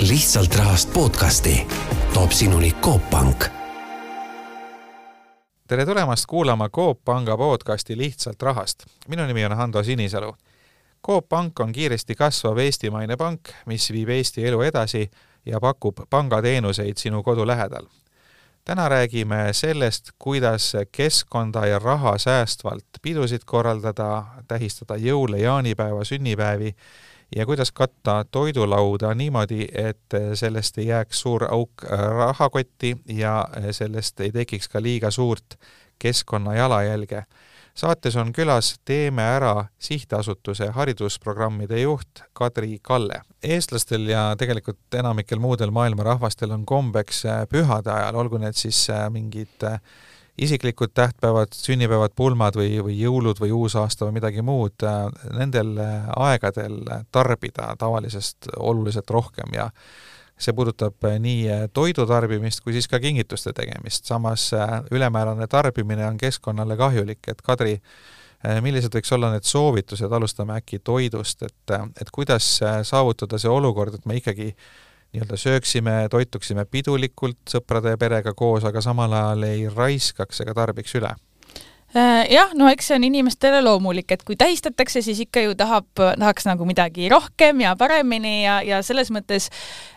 lihtsalt rahast podcasti toob sinuni Coop Pank. tere tulemast kuulama Coop Panga podcasti Lihtsalt rahast. minu nimi on Hando Sinisalu. Coop Pank on kiiresti kasvav eestimaine pank, mis viib Eesti elu edasi ja pakub pangateenuseid sinu kodu lähedal. täna räägime sellest, kuidas keskkonda ja raha säästvalt pidusid korraldada, tähistada jõule, jaanipäeva, sünnipäevi ja kuidas katta toidulauda niimoodi, et sellest ei jääks suur auk rahakotti ja sellest ei tekiks ka liiga suurt keskkonna jalajälge. saates on külas Teeme Ära sihtasutuse haridusprogrammide juht Kadri Kalle. eestlastel ja tegelikult enamikel muudel maailma rahvastel on kombeks pühade ajal, olgu need siis mingid isiklikud tähtpäevad, sünnipäevad, pulmad või, või jõulud või uusaasta või midagi muud, nendel aegadel tarbida tavalisest oluliselt rohkem ja see puudutab nii toidu tarbimist kui siis ka kingituste tegemist, samas ülemäärane tarbimine on keskkonnale kahjulik, et Kadri, millised võiks olla need soovitused, alustame äkki toidust, et, et kuidas saavutada see olukord, et me ikkagi nii-öelda sööksime, toituksime pidulikult sõprade ja perega koos, aga samal ajal ei raiskaks ega tarbiks üle. Jah, no eks see on inimestele loomulik, et kui tähistatakse, siis ikka ju tahab, tahaks nagu midagi rohkem ja paremini ja, ja selles mõttes äh,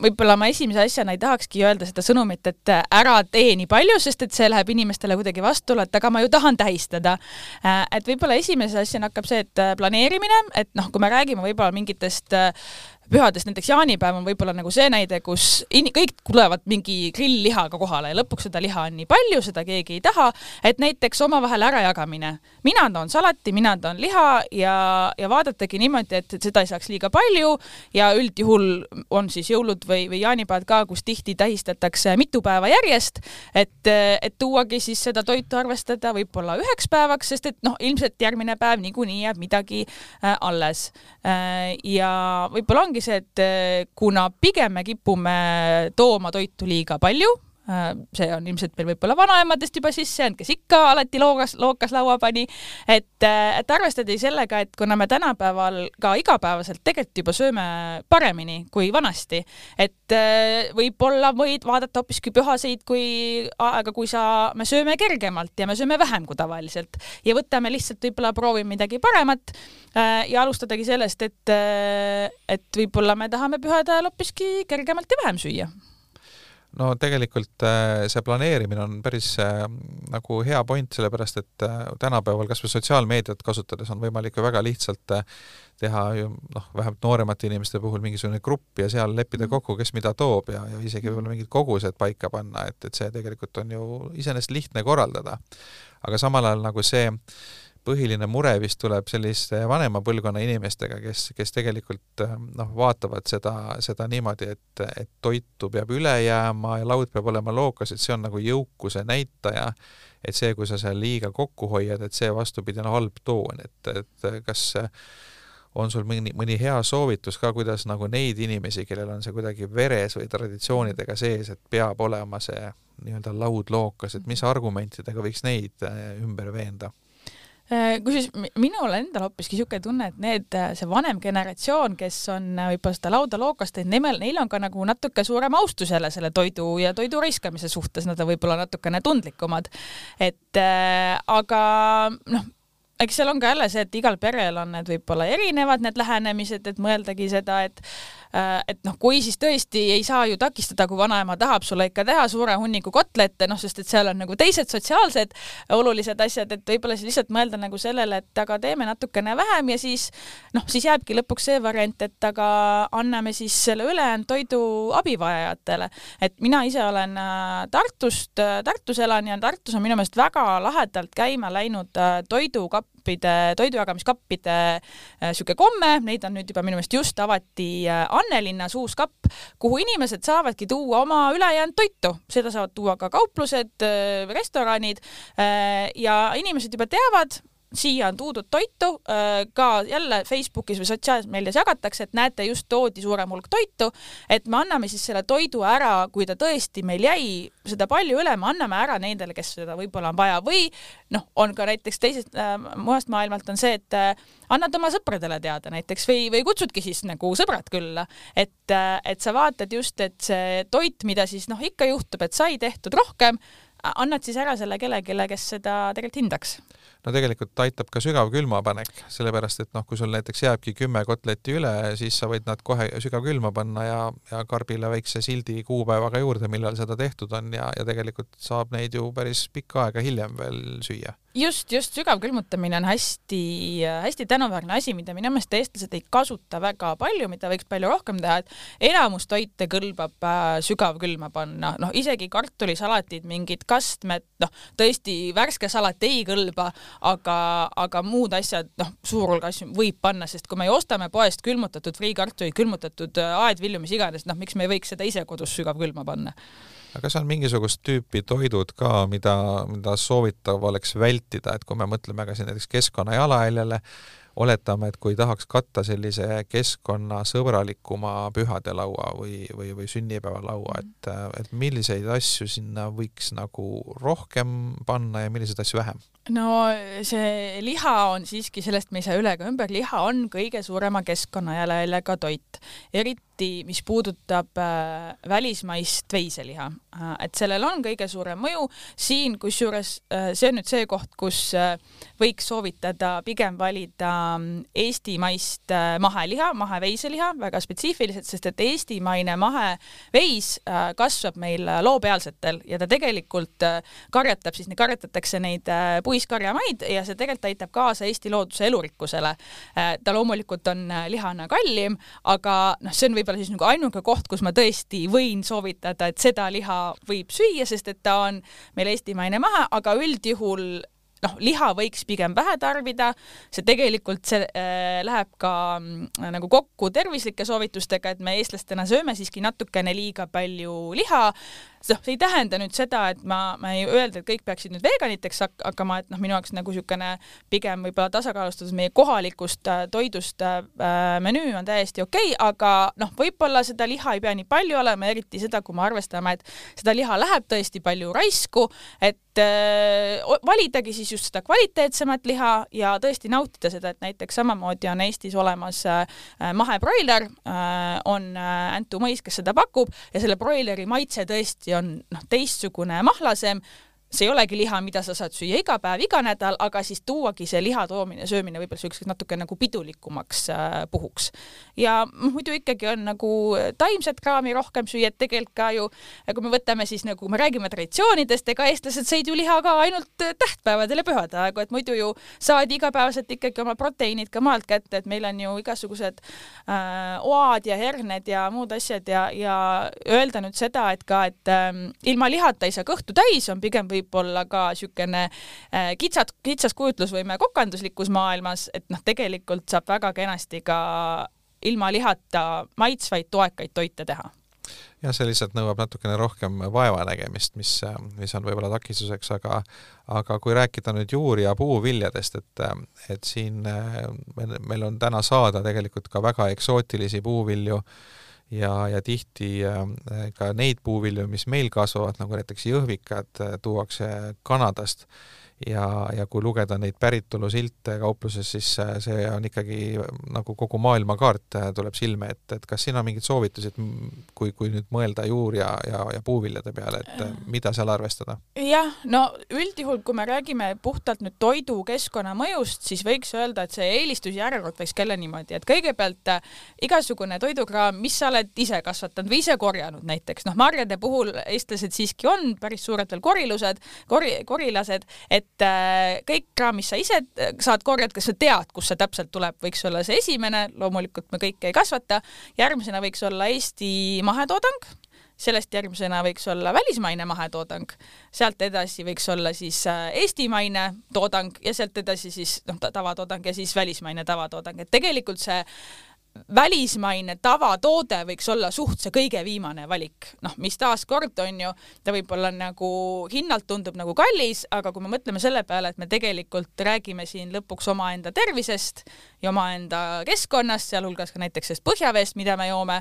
võib-olla ma esimese asjana ei tahakski öelda seda sõnumit, et ära tee nii palju, sest et see läheb inimestele kuidagi vastuolu, et aga ma ju tahan tähistada äh,. et võib-olla esimese asjana hakkab see, et planeerimine, et noh, kui me räägime võib-olla mingitest äh, pühadest, näiteks jaanipäev on võib-olla nagu see näide, kus in-, kõik tulevad mingi grill-lihaga kohale ja lõpuks seda liha on nii palju, seda keegi ei taha, et näiteks omavahel ärajagamine. mina toon salati, mina toon liha ja, ja vaadatagi niimoodi, et seda ei saaks liiga palju ja üldjuhul on siis jõulud või, või jaanipäevad ka, kus tihti tähistatakse mitu päeva järjest, et, et tuuagi siis seda toitu arvestada võib-olla üheks päevaks, sest et noh, ilmselt järgmine päev niikuinii jääb midagi äh, alles äh,. ja võib-olla ongi see, et eh, kuna pigem me kipume tooma toitu liiga palju, see on ilmselt meil võib-olla vanaemadest juba sisse jäänud, kes ikka alati loogas, lookas laua pani, et, eh, et arvestades sellega, et kuna me tänapäeval ka igapäevaselt tegelikult juba sööme paremini kui vanasti, et võib-olla võid vaadata hoopiski pühaseid kui aega, kui sa, me sööme kergemalt ja me sööme vähem kui tavaliselt. Ja võtame lihtsalt võib-olla proovime midagi paremat Äh, ja alustadagi sellest, et, äh, et võib-olla me tahame pühade ajal hoopiski kergemalt ja vähem süüa no tegelikult äh, see planeerimine on päris nagu hea point, sellepärast et tänapäeval kas või sotsiaalmeediat kasutades on võimalik ju väga lihtsalt teha ju noh, vähemalt nooremate inimeste puhul mingisugune grupp ja seal leppida mhm. kokku, kes mida toob ja, ja isegi võib-olla mingid kogused paika panna, et, et see tegelikult on ju iseenesest lihtne korraldada. aga samal ajal nagu see äh, põhiline mure vist tuleb selliste vanema põlvkonna inimestega, kes, kes tegelikult noh, vaatavad seda, seda niimoodi, et, et toitu peab üle jääma ja laud peab olema lookas, et see on nagu jõukuse näitaja, et see, kui sa seal liiga kokku hoiad, et see vastupidi on halb toon, et, et kas on sul mõni, mõni hea soovitus ka, kuidas nagu neid inimesi, kellel on see kuidagi veres või traditsioonidega sees, et peab olema see nii-öelda laud lookas, et mis argumentidega võiks neid ümber veenda? Äh, kusjuures minul endal hoopiski niisugune tunne, et need, äh, see vanem generatsioon, kes on äh, võib-olla seda lauda lookast teinud, nemel, neil on ka nagu natuke suurem austus jälle selle toidu ja toidu raiskamise suhtes, nad on võib-olla natukene tundlikumad. et äh, aga noh, eks seal on ka jälle see, et igal perel on need võib-olla erinevad, need lähenemised, et mõeldagi seda, et et noh, kui siis tõesti ei saa ju takistada, kui vanaema tahab sulle ikka teha suure hunniku kotlette, noh, sest et seal on nagu teised sotsiaalsed olulised asjad, et võib-olla siis lihtsalt mõelda nagu sellele, et aga teeme natukene vähem ja siis noh, siis jääbki lõpuks see variant, et aga anname siis selle ülejäänud toidu abivajajatele. et mina ise olen äh, Tartust, äh, Tartus elan ja Tartus on minu meelest väga lahedalt käima läinud toidukapp kappide, toidujagamiskappide niisugune komme, neid on nüüd juba minu meelest just avati äh, Annelinnas uus kapp, kuhu inimesed saavadki tuua oma ülejäänud toitu, seda saavad tuua ka kauplused, restoranid äh, ja inimesed juba teavad, siia on toodud toitu, ka jälle Facebookis või sotsiaalmeedias jagatakse, et näete, just toodi suurem hulk toitu, et me anname siis selle toidu ära, kui ta tõesti meil jäi seda palju üle, me anname ära nendele, kes seda võib-olla on vaja või noh, on ka näiteks teisest äh, mujast maailmalt on see, et äh, annad oma sõpradele teada näiteks või, või kutsudki siis nagu sõbrad külla, et, äh, et sa vaatad just, et see toit, mida siis noh, ikka juhtub, et sai tehtud rohkem, annad siis ära selle kellelegi, kes seda tegelikult hindaks no tegelikult aitab ka sügav külmapanek, sellepärast et noh, kui sul näiteks jääbki kümme kotletti üle, siis sa võid nad kohe sügavkülma panna ja, ja karbile väikse sildi kuupäevaga juurde, millal seda tehtud on ja, ja tegelikult saab neid ju päris pikka aega hiljem veel süüa. Just, just sügavkülmutamine on hästi-hästi tänuväärne asi, mida minu meelest eestlased ei kasuta väga palju, mida võiks palju rohkem teha, et enamus toite kõlbab äh, sügavkülma panna, noh isegi kartulisalatid, mingid kastmed, noh tõesti värske salat ei kõlba, aga, aga muud asjad, noh suur hulk asju võib panna, sest kui me ostame poest külmutatud friikartuleid, külmutatud äh, aedvilju, mis iganes, noh miks me ei võiks seda ise kodus sügavkülma panna? Aga kas on mingisugust tüüpi toidud ka, mida, mida soovitav oleks vältida, et kui me mõtleme ka siin näiteks keskkonna jalajäljele, oletame, et kui tahaks katta sellise keskkonnasõbralikuma pühadelaua või, või, või sünnipäevalaua, et, et milliseid asju sinna võiks nagu rohkem panna ja milliseid asju vähem? no see liha on siiski, sellest me ei saa üle ega ümber, liha on kõige suurema keskkonnajalajäljega toit, eriti mis puudutab äh, välismaist veiseliha äh,. et sellel on kõige suurem mõju, siin kusjuures äh, see on nüüd see koht, kus äh, võiks soovitada pigem valida mm, eestimaist äh, maheliha, maheveiseliha, väga spetsiifiliselt, sest et eestimaine maheveis äh, kasvab meil loopealsetel ja ta tegelikult äh, karjatab, siis karjatatakse neid äh, puiskarjamaid ja see tegelikult aitab kaasa Eesti looduse elurikkusele. Äh, ta loomulikult on äh, lihana kallim, aga noh, see on võib-olla siis nagu ainuke koht, kus ma tõesti võin soovitada, et seda liha võib süüa, sest et ta on meil eestimaine maha, aga üldjuhul noh, liha võiks pigem vähe tarbida, see tegelikult see äh, läheb ka äh, nagu kokku tervislike soovitustega, et me eestlastena sööme siiski natukene liiga palju liha noh, see ei tähenda nüüd seda, et ma, ma ei öelda, et kõik peaksid nüüd veganiteks hakkama, et noh, minu jaoks nagu niisugune pigem võib-olla tasakaalustatud meie kohalikust äh, toidust äh, menüü on täiesti okei okay,, aga noh, võib-olla seda liha ei pea nii palju olema, eriti seda, kui me arvestame, et seda liha läheb tõesti palju raisku, et äh, validagi siis just seda kvaliteetsemat liha ja tõesti nautida seda, et näiteks samamoodi on Eestis olemas äh, mahebroiler äh,, on äh, Antu Mõis, kes seda pakub ja selle broileri maitse tõesti on noh, teistsugune, mahlasem see ei olegi liha, mida sa saad süüa iga päev, iga nädal, aga siis tuuagi see liha toomine, söömine võib-olla siukseks natuke nagu pidulikumaks äh, puhuks. ja muidu ikkagi on nagu taimset kraami rohkem süüa, et tegelikult ka ju, kui me võtame siis nagu, me räägime traditsioonidest, ega eestlased sõid ju liha ka ainult tähtpäevadel ja pühade aegu, et muidu ju saadi igapäevaselt ikkagi oma proteiinid ka maalt kätte, et meil on ju igasugused äh, oad ja herned ja muud asjad ja, ja öelda nüüd seda, et ka, et äh, ilma lihata ei saa kõhtu täis, on pigem või võib-olla ka niisugune äh, kitsas, kitsas kujutlusvõime kokanduslikus maailmas, et noh, tegelikult saab väga kenasti ka ilma lihata maitsvaid toekaid toite teha. Jah, see lihtsalt nõuab natukene rohkem vaevanägemist, mis, mis on võib-olla takistuseks, aga aga kui rääkida nüüd juur- ja puuviljadest, et, et siin meil, on täna saada tegelikult ka väga eksootilisi puuvilju ja, ja tihti äh, ka neid puuvilju, mis meil kasvavad, nagu näiteks jõhvikad, äh, tuuakse Kanadast ja, ja kui lugeda neid päritolusilte kaupluses, siis äh, see on ikkagi äh, nagu kogu maailmakaart äh, tuleb silme ette, et kas siin on mingeid soovitusi, et kui, kui nüüd mõelda juur- ja, ja, ja puuviljade peale, et mida seal arvestada? jah, no üldjuhul, kui me räägime puhtalt nüüd toidu keskkonnamõjust, siis võiks öelda, et see eelistusjärjekord võiks käia niimoodi, et kõigepealt igasugune toidukraam, mis sa oled ise kasvatanud või ise korjanud näiteks, noh, marjade puhul eestlased siiski on päris suured veel korilused, kori, korilased, et et äh, kõik kraam, mis sa ise äh, saad korjata, kas sa tead, kust see täpselt tuleb, võiks olla see esimene, loomulikult me kõike ei kasvata. järgmisena võiks olla Eesti mahetoodang, sellest järgmisena võiks olla välismaine mahetoodang, sealt edasi võiks olla siis äh, eestimaine toodang ja sealt edasi siis noh, tavatoodang ja siis välismaine tavatoodang, et tegelikult see välismaine tavatoode võiks olla suht see kõige viimane valik, noh, mis taaskord on ju, ta võib-olla nagu hinnalt tundub nagu kallis, aga kui me mõtleme selle peale, et me tegelikult räägime siin lõpuks omaenda tervisest ja omaenda keskkonnast, sealhulgas ka näiteks sellest põhjaveest, mida me joome,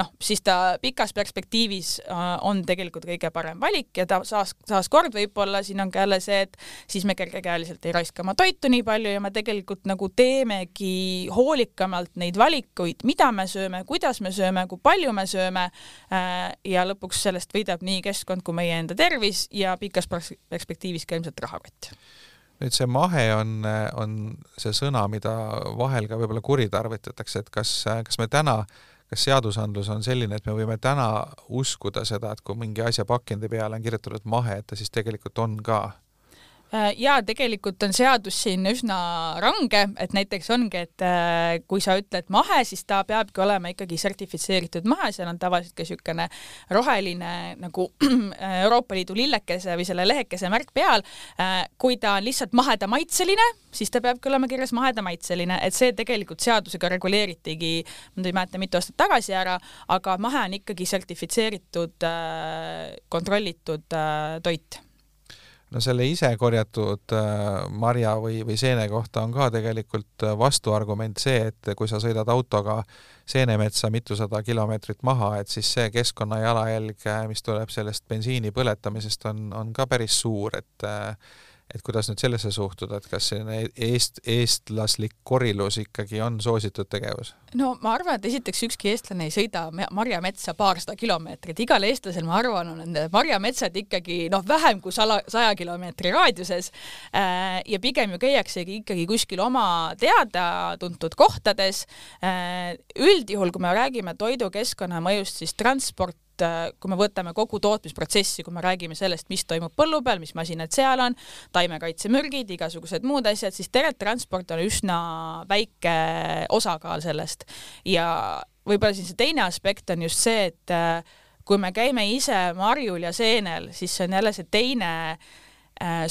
noh, siis ta pikas perspektiivis äh, on tegelikult kõige parem valik ja ta saas, taaskord võib-olla siin on ka jälle see, et siis me kergekäeliselt ei raiska oma toitu nii palju ja me tegelikult nagu teemegi hoolikamalt neid valikuid, mida me sööme, kuidas me sööme, kui palju me sööme äh, ja lõpuks sellest võidab nii keskkond kui meie enda tervis ja pikas perspektiivis ka ilmselt rahakott nüüd see mahe on, on see sõna, mida vahel ka võib-olla kuritarvitatakse, et kas, kas me täna äh, kas seadusandlus on selline, et me võime täna uskuda seda, et kui mingi asja pakendi peale on kirjutatud mahe, et ta siis tegelikult on ka ja tegelikult on seadus siin üsna range, et näiteks ongi, et äh, kui sa ütled mahe, siis ta peabki olema ikkagi sertifitseeritud mahe, seal on tavaliselt ka niisugune roheline nagu Euroopa Liidu lillekese või selle lehekese märk peal. Äh, kui ta on lihtsalt mahedamaitseline, siis ta peabki olema kirjas mahedamaitseline, et see tegelikult seadusega reguleeritigi, ma ei mäleta, mitu aastat tagasi ära, aga mahe on ikkagi sertifitseeritud, kontrollitud toit no selle ise korjatud äh, marja või, või seene kohta on ka tegelikult äh, vastuargument see, et kui sa sõidad autoga seenemetsa mitusada kilomeetrit maha, et siis see keskkonna jalajälg, äh, mis tuleb sellest bensiini põletamisest, on, on ka päris suur, et et kuidas nüüd sellesse suhtuda, et kas selline eest, eestlaslik korilus ikkagi on soositud tegevus? no ma arvan, et esiteks ükski eestlane ei sõida marjametsa paarsada kilomeetrit, igal eestlasel, ma arvan, on need marjametsad ikkagi noh, vähem kui sala, saja kilomeetri raadiuses äh, ja pigem ju käiaksegi ikkagi kuskil oma teada-tuntud kohtades. Äh, üldjuhul, kui me räägime toidukeskkonna mõjust, siis transport et äh, kui me võtame kogu tootmisprotsessi, kui me räägime sellest, mis toimub põllu peal, mis masinad seal on, taimekaitsemürgid, igasugused muud asjad, siis tegelikult transport on üsna väike osakaal sellest. Ja võib-olla siin see teine aspekt on just see, et äh, kui me käime ise marjul ja seenel, siis see on jälle see teine äh,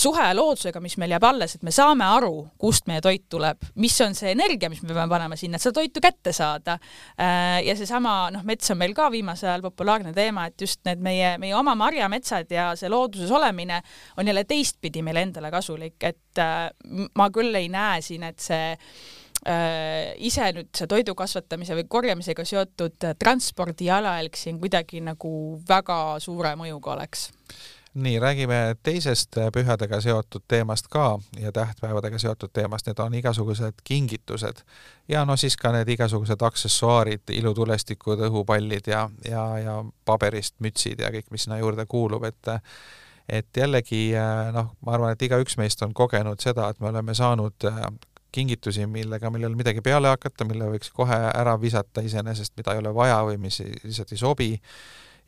suhe loodusega, mis meil jääb alles, et me saame aru, kust meie toit tuleb, mis on see energia, mis me peame panema sinna, et seda toitu kätte saada. Äh, ja seesama, noh, mets on meil ka viimasel ajal populaarne teema, et just need meie, meie oma marjametsad ja see looduses olemine on jälle teistpidi meile endale kasulik, et äh, ma küll ei näe siin, et see äh, ise nüüd see toidu kasvatamise või korjamisega seotud transpordi jalajälg siin kuidagi nagu väga suure mõjuga oleks nii, räägime teisest äh, pühadega seotud teemast ka ja tähtpäevadega seotud teemast, need on igasugused kingitused. ja no siis ka need igasugused aksessuaarid, ilutulestikud, õhupallid ja, ja, ja paberist mütsid ja kõik, mis sinna juurde kuulub, et et jällegi äh, noh, ma arvan, et igaüks meist on kogenud seda, et me oleme saanud äh, kingitusi, millega, millel midagi peale hakata, mille võiks kohe ära visata iseenesest, mida ei ole vaja või mis lihtsalt ei sobi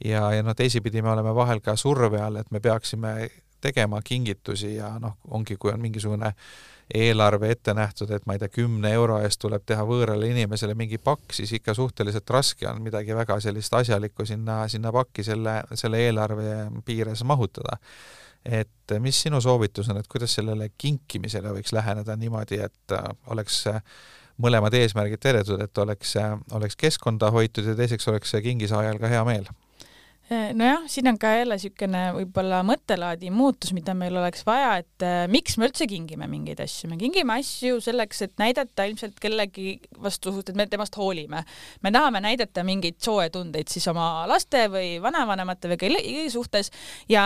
ja, ja noh, teisipidi me oleme vahel ka surve all, et me peaksime tegema kingitusi ja noh, ongi, kui on mingisugune eelarve ette nähtud, et ma ei tea, kümne euro eest tuleb teha võõrale inimesele mingi pakk, siis ikka suhteliselt raske on midagi väga sellist asjalikku sinna, sinna pakki selle, selle eelarve piires mahutada. et mis sinu soovitus on, et kuidas sellele kinkimisele võiks läheneda niimoodi, et äh, oleks mõlemad eesmärgid täidetud, et oleks, oleks keskkonda hoitud ja teiseks oleks kingisaajal ka hea meel Äh, nojah, siin on ka jälle niisugune võib-olla mõttelaadi muutus, mida meil oleks vaja, et äh, miks me üldse kingime mingeid asju, me kingime asju selleks, et näidata ilmselt kellegi vastu, et me temast hoolime. me tahame näidata mingeid sooetundeid siis oma laste või vanavanemate või kellegi suhtes ja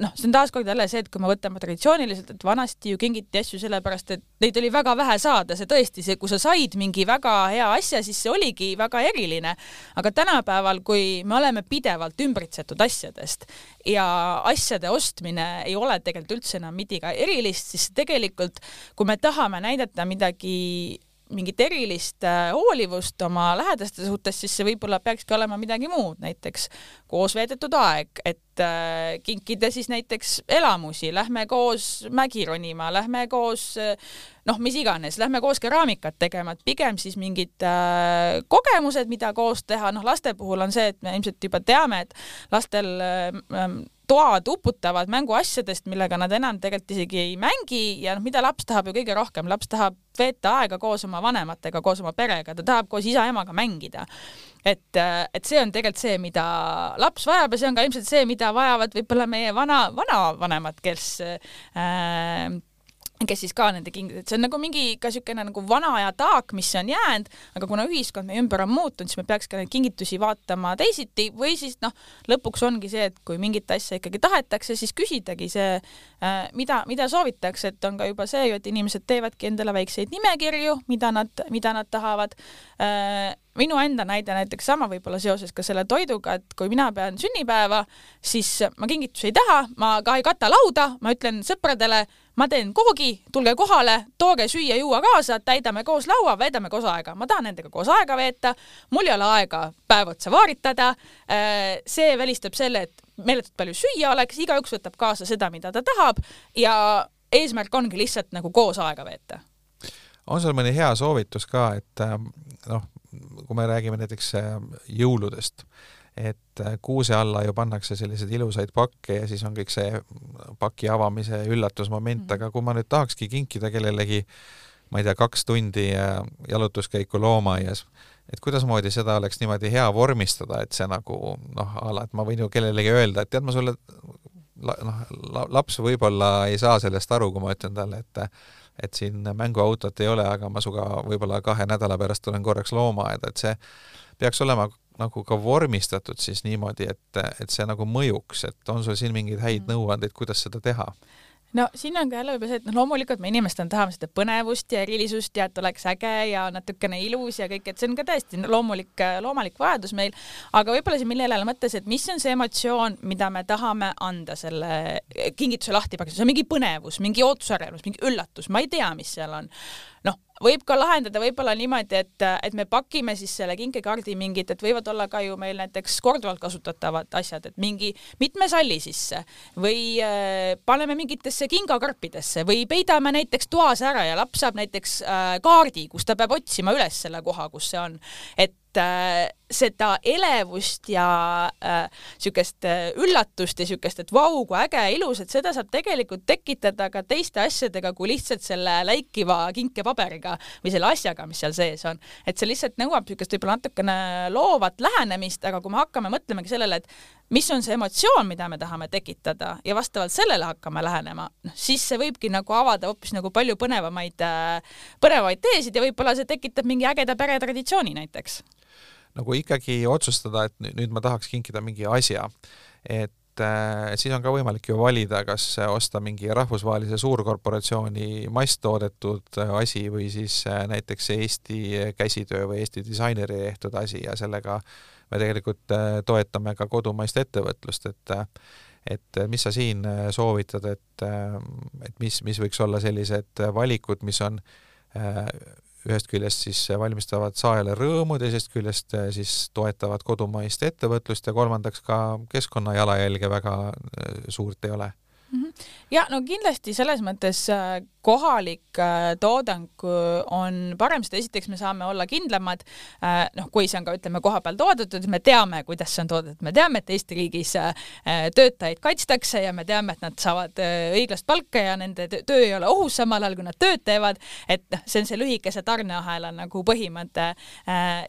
noh, see on taaskord jälle see, et kui me võtame traditsiooniliselt, et vanasti ju kingiti asju sellepärast, et neid oli väga vähe saada, see tõesti, see, kui sa said mingi väga hea asja, siis see oligi väga eriline. aga tänapäeval, kui me oleme pidevalt ümbritsetud asjadest ja asjade ostmine ei ole tegelikult üldse enam midagi erilist, siis tegelikult, kui me tahame näidata midagi mingit erilist äh, hoolivust oma lähedaste suhtes, siis see võib-olla peakski olema midagi muud, näiteks koos veedetud aeg, et äh, kinkida siis näiteks elamusi, lähme koos mägi ronima, lähme koos äh, noh, mis iganes, lähme koos keraamikat tegema, et pigem siis mingid kogemused, mida koos teha, noh, laste puhul on see, et me ilmselt juba teame, et lastel toad uputavad mänguasjadest, millega nad enam tegelikult isegi ei mängi ja noh, mida laps tahab ju kõige rohkem, laps tahab veeta aega koos oma vanematega, koos oma perega, ta tahab koos isa-emaga mängida. et, äh, et see on tegelikult see, mida laps vajab ja see on ka ilmselt see, mida vajavad võib-olla meie vana, vanavanemad, kes äh, kes siis ka nende king-, et see on nagu mingi ka niisugune nagu vana aja taak, mis on jäänud, aga kuna ühiskond meie ümber on muutunud, siis me peaks ka neid kingitusi vaatama teisiti või siis noh, lõpuks ongi see, et kui mingit asja ikkagi tahetakse, siis küsidagi see, äh, mida, mida soovitakse, et on ka juba see ju, et inimesed teevadki endale väikseid nimekirju, mida nad, mida nad tahavad. Äh, minu enda näide näiteks sama võib-olla seoses ka selle toiduga, et kui mina pean sünnipäeva, siis ma kingitusi ei taha, ma ka ei kata lauda, ma ütlen sõpradele, ma teen koogi, tulge kohale, tooge süüa-juua kaasa, täidame koos laua, veedame koos aega. ma tahan nendega koos aega veeta, mul ei ole aega päev otsa vaaritada. Äh, see välistab selle, et meeletult palju süüa oleks, igaüks võtab kaasa seda, mida ta tahab ja eesmärk ongi lihtsalt nagu koos aega veeta on sul mõni hea soovitus ka, et äh, noh, kui me räägime näiteks äh, jõuludest, et äh, kuuse alla ju pannakse selliseid ilusaid pakke ja siis on kõik see paki avamise üllatusmoment mm, -hmm. aga kui ma nüüd tahakski kinkida kellelegi ma ei tea, kaks tundi äh, jalutuskäiku loomaaias, et kuidasmoodi seda oleks niimoodi hea vormistada, et see nagu noh, a la, et ma võin ju kellelegi öelda, et tead, ma sulle noh, laps võib-olla ei saa sellest aru, kui ma ütlen talle, et et siin mänguautot ei ole, aga ma sinuga võib-olla kahe nädala pärast tulen korraks loomaaeda, et see peaks olema nagu ka vormistatud siis niimoodi, et, et see nagu mõjuks, et on sul siin mingeid häid mm. nõuandeid, kuidas seda teha? no siin on ka jälle võib-olla see, et noh, loomulikult me inimestena tahame seda põnevust ja erilisust ja et oleks äge ja natukene ilus ja kõik, et see on ka täiesti loomulik, loomulik vajadus meil, aga võib-olla siin mille järele mõttes, et mis on see emotsioon, mida me tahame anda selle kingituse lahtipakkamisel, see on mingi põnevus, mingi ootusärevus, mingi üllatus, ma ei tea, mis seal on. noh, võib ka lahendada võib-olla niimoodi, et, et me pakime siis selle kinkekaardi mingid, et võivad olla ka ju meil näiteks korduvalt kasutatavad asjad, et mingi mitme salli sisse või äh, paneme mingitesse kingakarpidesse või peidame näiteks toas ära ja laps saab näiteks äh, kaardi, kus ta peab otsima üles selle koha, kus see on. et äh, seda elevust ja niisugust äh, äh, üllatust ja niisugust, et vau, kui äge ja ilus, et seda saab tegelikult tekitada ka teiste asjadega kui lihtsalt selle läikiva kinkepaberiga või selle asjaga, mis seal sees on. et see lihtsalt nõuab niisugust võib-olla natukene loovat lähenemist, aga kui me hakkame mõtlemagi sellele, et mis on see emotsioon, mida me tahame tekitada ja vastavalt sellele hakkame lähenema, noh siis see võibki nagu avada hoopis nagu palju põnevamaid, äh, põnevaid teesid ja võib-olla see tekitab mingi ägeda peretraditsiooni näiteks nagu ikkagi otsustada, et nüüd ma tahaks kinkida mingi asja, et äh, siis on ka võimalik ju valida, kas osta mingi rahvusvahelise suurkorporatsiooni masstoodetud asi või siis äh, näiteks Eesti käsitöö või Eesti disaineri tehtud asi ja sellega me tegelikult äh, toetame ka kodumaist ettevõtlust, et et mis sa siin soovitad, et, et mis, mis võiks olla sellised valikud, mis on ühest küljest siis valmistavad saajale rõõmu, teisest küljest eh, siis toetavad kodumaist ettevõtlust ja kolmandaks ka keskkonna jalajälge väga eh, suurt ei ole. Ja no kindlasti selles mõttes äh, kohalik äh, toodang äh, on parem, sest esiteks me saame olla kindlamad, noh, kui see on ka ütleme kohapeal toodetud, me teame, kuidas see on toodetud, me teame, et Eesti riigis töötajaid kaitstakse ja me teame, et nad saavad õiglast palka ja nende töö ei ole ohus, samal ajal kui nad tööd teevad, et noh, see on see lühikese tarneahela nagu põhimõte.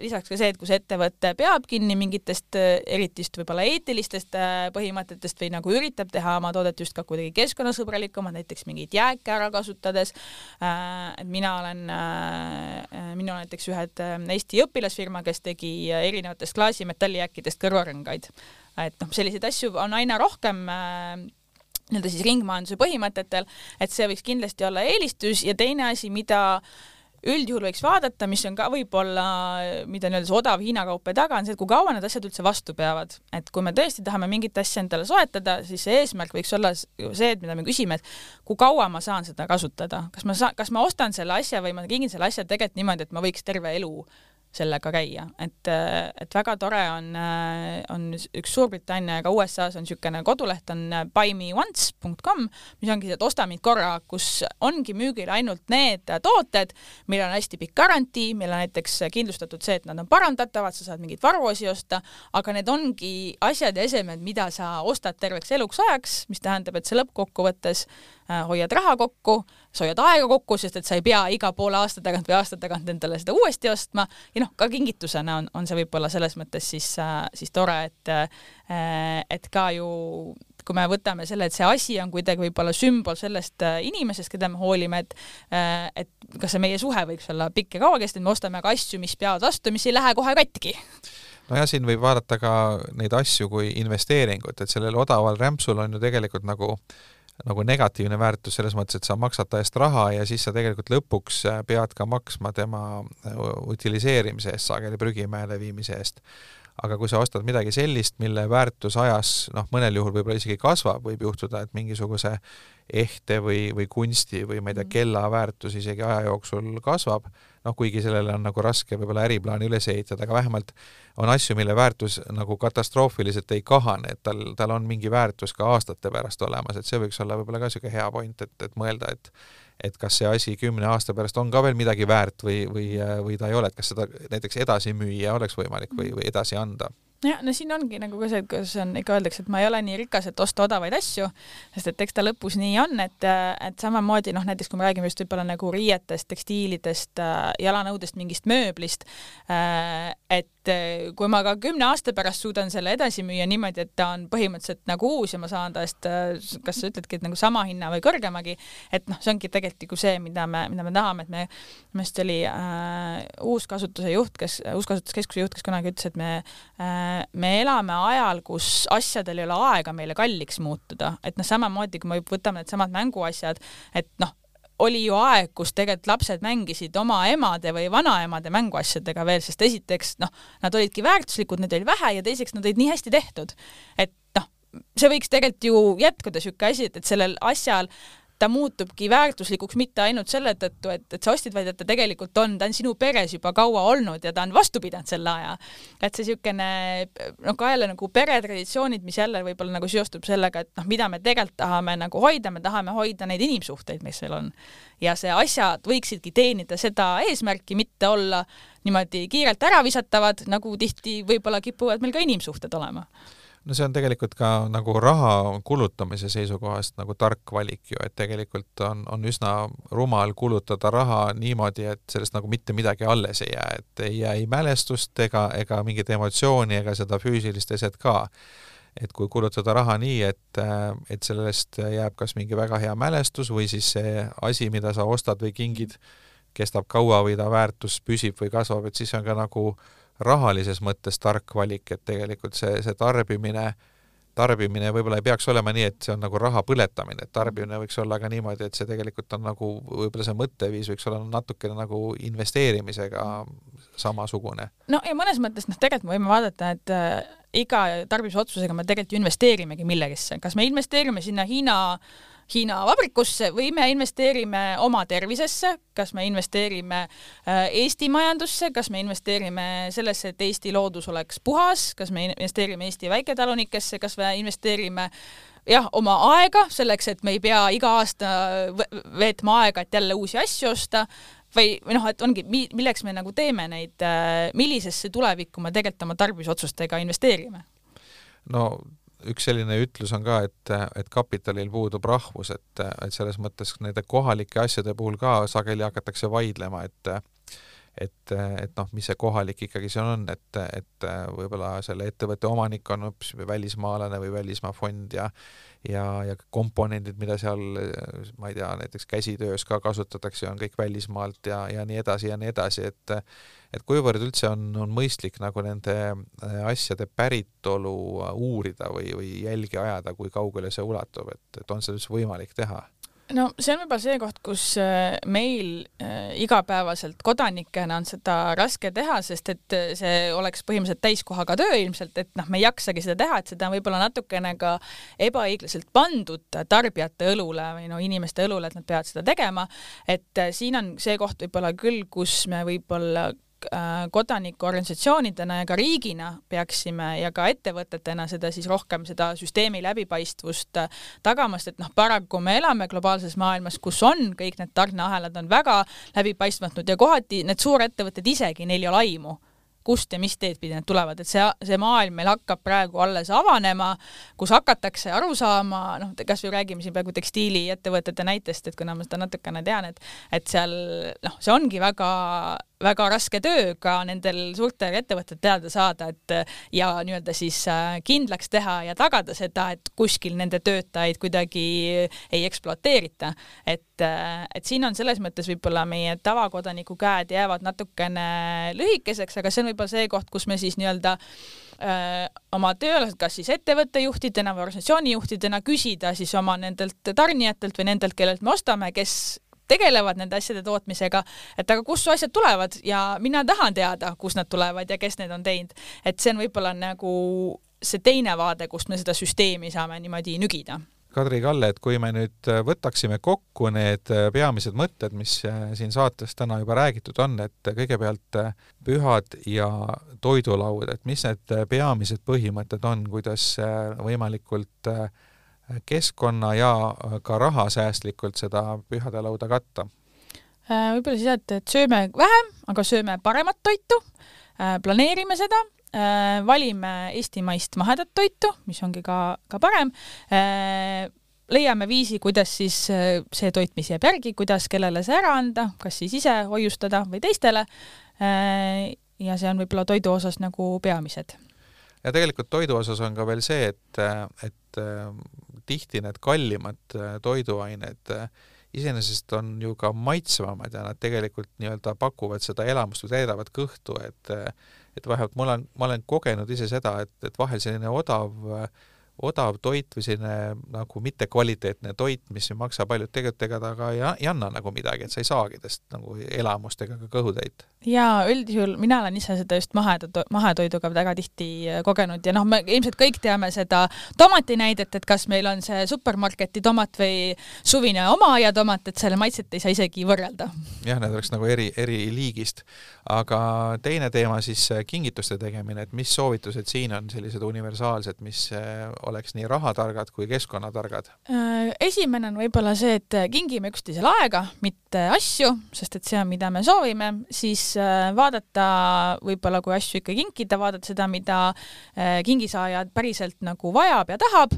lisaks ka see, et kus ettevõte peab kinni mingitest eriti just võib-olla eetilistest põhimõtetest või nagu üritab teha oma toodet just ka kuidagi keskkonnasõbralikumad, näiteks mingeid jääke ära kasutades. Äh, et mina olen, äh, minul on näiteks ühed äh, Eesti õpilasfirma, kes tegi erinevatest klaasi metallijääkidest kõrvarõngaid. et noh, selliseid asju on aina rohkem nii-öelda siis ringmajanduse põhimõtetel, et see võiks kindlasti olla eelistus ja teine asi, mida äh, üldjuhul võiks vaadata, mis on ka võib-olla, mida nii-öelda see odav Hiina kaupa taga on see, et kui kaua need asjad üldse vastu peavad. et kui me tõesti tahame mingit asja endale soetada, siis see eesmärk võiks olla see, et mida me küsime, et kui kaua ma saan seda kasutada, kas ma saan, kas ma ostan selle asja või ma kingin selle asja tegelikult niimoodi, et ma võiks terve elu sellega käia, et, et väga tore on, on üks Suurbritannia ja ka USA-s on niisugune koduleht on buymeonce.com, mis ongi see, et osta mind korra, kus ongi müügil ainult need tooted, millel on hästi pikk garantii, meil on näiteks kindlustatud see, et nad on parandatavad, sa saad mingeid varuosi osta, aga need ongi asjad ja esemed, mida sa ostad terveks eluks ajaks, mis tähendab, et sa lõppkokkuvõttes Äh, hoiad raha kokku, sa hoiad aega kokku, sest et sa ei pea iga poole aasta tagant või aasta tagant endale seda uuesti ostma. Ja noh, ka kingitusena on, on see võib-olla selles mõttes siis, äh, siis tore, et äh, et ka ju kui me võtame selle, et see asi on kuidagi võib-olla sümbol sellest inimesest, keda me hoolime, et et kas see meie suhe võiks olla pikk ja kauakestev, me ostame ka asju, mis peavad vastu, mis ei lähe kohe katki. Nojah, siin võib vaadata ka neid asju kui investeeringut, et sellel odaval rämpsul on ju tegelikult nagu äh, nagu negatiivne väärtus selles mõttes, et sa maksad ta eest raha ja siis sa tegelikult lõpuks äh, pead ka maksma tema äh, utiliseerimise eest, sageli prügimäele viimise eest. aga kui sa ostad midagi sellist, mille väärtus ajas noh, mõnel juhul võib-olla isegi kasvab, võib juhtuda, et mingisuguse ehte või, või kunsti või ma ei tea, mm. kella väärtus isegi aja jooksul kasvab noh, kuigi sellele on nagu raske võib-olla äriplaani üles ehitada, aga vähemalt on asju, mille väärtus nagu katastroofiliselt ei kahane, et tal, tal on mingi väärtus ka aastate pärast olemas, et see võiks olla võib-olla ka niisugune hea point, et, et mõelda, et et kas see asi kümne aasta pärast on ka veel midagi väärt või, või, või ta ei ole, et kas seda näiteks edasi müüa oleks võimalik või, või edasi anda jah, no siin ongi nagu ka see, et kuidas on, ikka öeldakse, et ma ei ole nii rikas, et osta odavaid asju, sest et eks ta lõpus nii on, et, et samamoodi noh, näiteks kui me räägime just võib-olla nagu riietest, tekstiilidest, jalanõudest, mingist mööblist, et kui ma ka kümne aasta pärast suudan selle edasi müüa niimoodi, et ta on põhimõtteliselt nagu uus ja ma saan ta eest, kas sa ütledki, et nagu sama hinna või kõrgemagi, et noh, see ongi tegelikult nagu see, mida me, mida me tahame, et me, minu arust oli äh, uuskasutuse juht, kes, uuskasutuskeskuse juht, kes kunagi ütles, et me äh, me elame ajal, kus asjadel ei ole aega meile kalliks muutuda, et noh, samamoodi kui me võtame needsamad mänguasjad, et noh, oli ju aeg, kus tegelikult lapsed mängisid oma emade või vanaemade mänguasjadega veel, sest esiteks noh, nad olidki väärtuslikud, neid oli vähe ja teiseks nad olid nii hästi tehtud, et noh, see võiks tegelikult ju jätkuda niisugune asi, et, et sellel asjal ta muutubki väärtuslikuks mitte ainult selle tõttu, et, et sa ostsid, vaid et ta tegelikult on, ta on sinu peres juba kaua olnud ja ta on vastu pidanud selle aja. et see niisugune noh, ka jälle nagu peretraditsioonid, mis jälle võib-olla nagu seostub sellega, et noh, mida me tegelikult tahame nagu hoida, me tahame hoida neid inimsuhteid, mis meil on. ja see asjad võiksidki teenida seda eesmärki, mitte olla niimoodi kiirelt ära visatavad, nagu tihti võib-olla kipuvad meil ka inimsuhted olema no see on tegelikult ka nagu raha kulutamise seisukohast nagu tark valik ju, et tegelikult on, on üsna rumal kulutada raha niimoodi, et sellest nagu mitte midagi alles ei jää, et ei jää ei mälestust ega, ega mingit emotsiooni ega seda füüsilist eset ka. et kui kulutada raha nii, et, et sellest jääb kas mingi väga hea mälestus või siis see asi, mida sa ostad või kingid, kestab kaua või ta väärtus püsib või kasvab, et siis on ka nagu äh, rahalises mõttes tark valik, et tegelikult see, see tarbimine, tarbimine võib-olla ei peaks olema nii, et see on nagu raha põletamine, et tarbimine võiks olla ka niimoodi, et see tegelikult on nagu, võib-olla see mõtteviis võiks olla natukene nagu investeerimisega samasugune. no ja mõnes mõttes noh, tegelikult me võime vaadata, et äh, iga tarbimisotsusega me tegelikult ju investeerimegi millegisse, kas me investeerime sinna Hiina äh, Hiina vabrikusse või me investeerime oma tervisesse, kas me investeerime äh, Eesti majandusse, kas me investeerime sellesse, et Eesti loodus oleks puhas, kas me investeerime Eesti väiketalunikesse, kas me investeerime jah, oma aega selleks, et me ei pea iga aasta veetma aega, et jälle uusi asju osta või, või noh, et ongi, milleks me nagu teeme neid, äh, millisesse tulevikku me tegelikult oma tarbimisotsustega investeerime? no üks selline ütlus on ka, et, et kapitalil puudub rahvus, et, et selles mõttes nende kohalike asjade puhul ka sageli hakatakse vaidlema, et et, et noh, mis see kohalik ikkagi see on, et, et võib-olla selle ettevõtte omanik on hoopis välismaalane või välismaa fond ja ja, ja komponendid, mida seal, ma ei tea, näiteks käsitöös ka kasutatakse, on kõik välismaalt ja, ja nii edasi ja nii edasi, et et kuivõrd üldse on, on mõistlik nagu nende äh, asjade päritolu uurida või, või jälgi ajada, kui kaugele see ulatub, et, et on seda üldse võimalik teha? No see on võib-olla see koht, kus äh, meil äh, igapäevaselt kodanikena on seda raske teha, sest et äh, see oleks põhimõtteliselt täiskohaga töö ilmselt, et noh, me ei jaksagi seda teha, et seda on võib-olla natukene ka ebaõiglaselt pandud tarbijate õlule või no inimeste õlule, et nad peavad seda tegema. et siin on see koht võib-olla küll, kus me võib-olla kodanikuorganisatsioonidena ja ka riigina peaksime ja ka ettevõtetena seda siis rohkem seda süsteemi läbipaistvust äh, tagamast, et noh, paraku me elame globaalses maailmas, kus on kõik need tarneahelad on väga läbipaistmatud ja kohati need suurettevõtted isegi, neil ei ole aimu kust ja mis teed pidi need tulevad, et see, see maailm meil hakkab praegu alles avanema, kus hakatakse aru saama, noh, kas või räägime siin praegu tekstiiliettevõtete näitest, et kuna ma seda natukene tean, et et seal noh, see ongi väga väga raske töö ka nendel suurtel ettevõtetel teada saada, et ja nii-öelda siis äh, kindlaks teha ja tagada seda, et kuskil nende töötajaid kuidagi ei ekspluateerita. et, äh, et siin on selles mõttes võib-olla meie tavakodaniku käed jäävad natukene lühikeseks, aga see on võib-olla see koht, kus me siis nii-öelda öö, oma tööalased, kas siis ettevõtte juhtidena või organisatsiooni juhtidena küsida siis oma nendelt tarnijatelt või nendelt, kellelt me ostame, kes tegelevad nende asjade tootmisega, et aga kust su asjad tulevad ja mina tahan teada, kust nad tulevad ja kes need on teinud. et see on võib-olla nagu see teine vaade, kust me seda süsteemi saame niimoodi nügida Kadri Kalle, et kui me nüüd äh, võtaksime kokku need äh, peamised mõtted, mis äh, siin saates täna juba räägitud on, et kõigepealt pühad ja toidulaud, et mis need peamised põhimõtted on, kuidas võimalikult keskkonna ja ka rahasäästlikult seda pühadelauda katta? võib-olla siis et, et sööme vähem, aga sööme paremat toitu, planeerime seda Äh, valime eestimaist mahedat toitu, mis ongi ka, ka parem, äh, leiame viisi, kuidas siis äh, see toit, mis jääb järgi, kuidas kellele see ära anda, kas siis ise hoiustada või teistele, ja see on võib-olla toidu osas nagu peamised. Ja tegelikult toidu osas on ka veel see, et, et tihti need kallimad toiduained iseenesest on ju ka maitsvamad ja nad tegelikult nii-öelda pakuvad seda elamust või täidavad kõhtu, et et vähemalt ma olen, ma olen kogenud ise seda, et, et vahel selline odav äh, odav toit või selline nagu mittekvaliteetne toit, mis ei maksa palju, tegelikult ega ta ka ei, ei anna nagu midagi, et sa ei saagi tast nagu elamust ega ka kõhutäit. Jaa, üldjuhul mina olen ise seda just maheda, mahetoiduga väga tihti äh, kogenud ja noh, me ilmselt kõik teame seda tomati näidet, et kas meil on see supermarketi tomat või suvine oma aia tomat, et selle maitset ei saa isegi võrrelda. jah, need oleks nagu eri, eri liigist. aga teine teema siis äh, kingituste tegemine, et mis soovitused siin on sellised universaalsed, mis oleks nii rahatargad kui keskkonnatargad? Äh, esimene on võib-olla see, et kingime üksteisele aega, mitte asju, sest et see on, mida me soovime, siis äh, vaadata võib-olla, kui asju ikka kinkida, vaadata seda, mida äh, kingisaaja päriselt nagu vajab ja tahab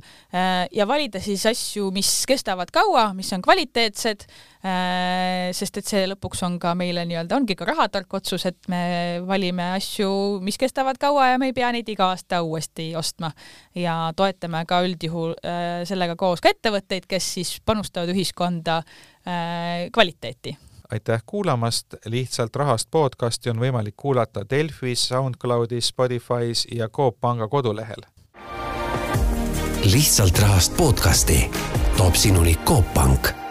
ja valida siis asju, mis kestavad kaua, mis on kvaliteetsed Äh, sest et see lõpuks on ka meile nii-öelda, ongi ka rahatark otsus, et me valime asju, mis kestavad kaua ja me ei pea neid iga aasta uuesti ostma. ja toetame ka üldjuhul äh, sellega koos ka ettevõtteid, kes siis panustavad ühiskonda äh, kvaliteeti aitäh kuulamast, lihtsalt rahast podcasti on võimalik kuulata Delfis, SoundCloudis, Spotify's ja Coop Panga kodulehel. lihtsalt rahast podcasti toob sinuni Coop Pank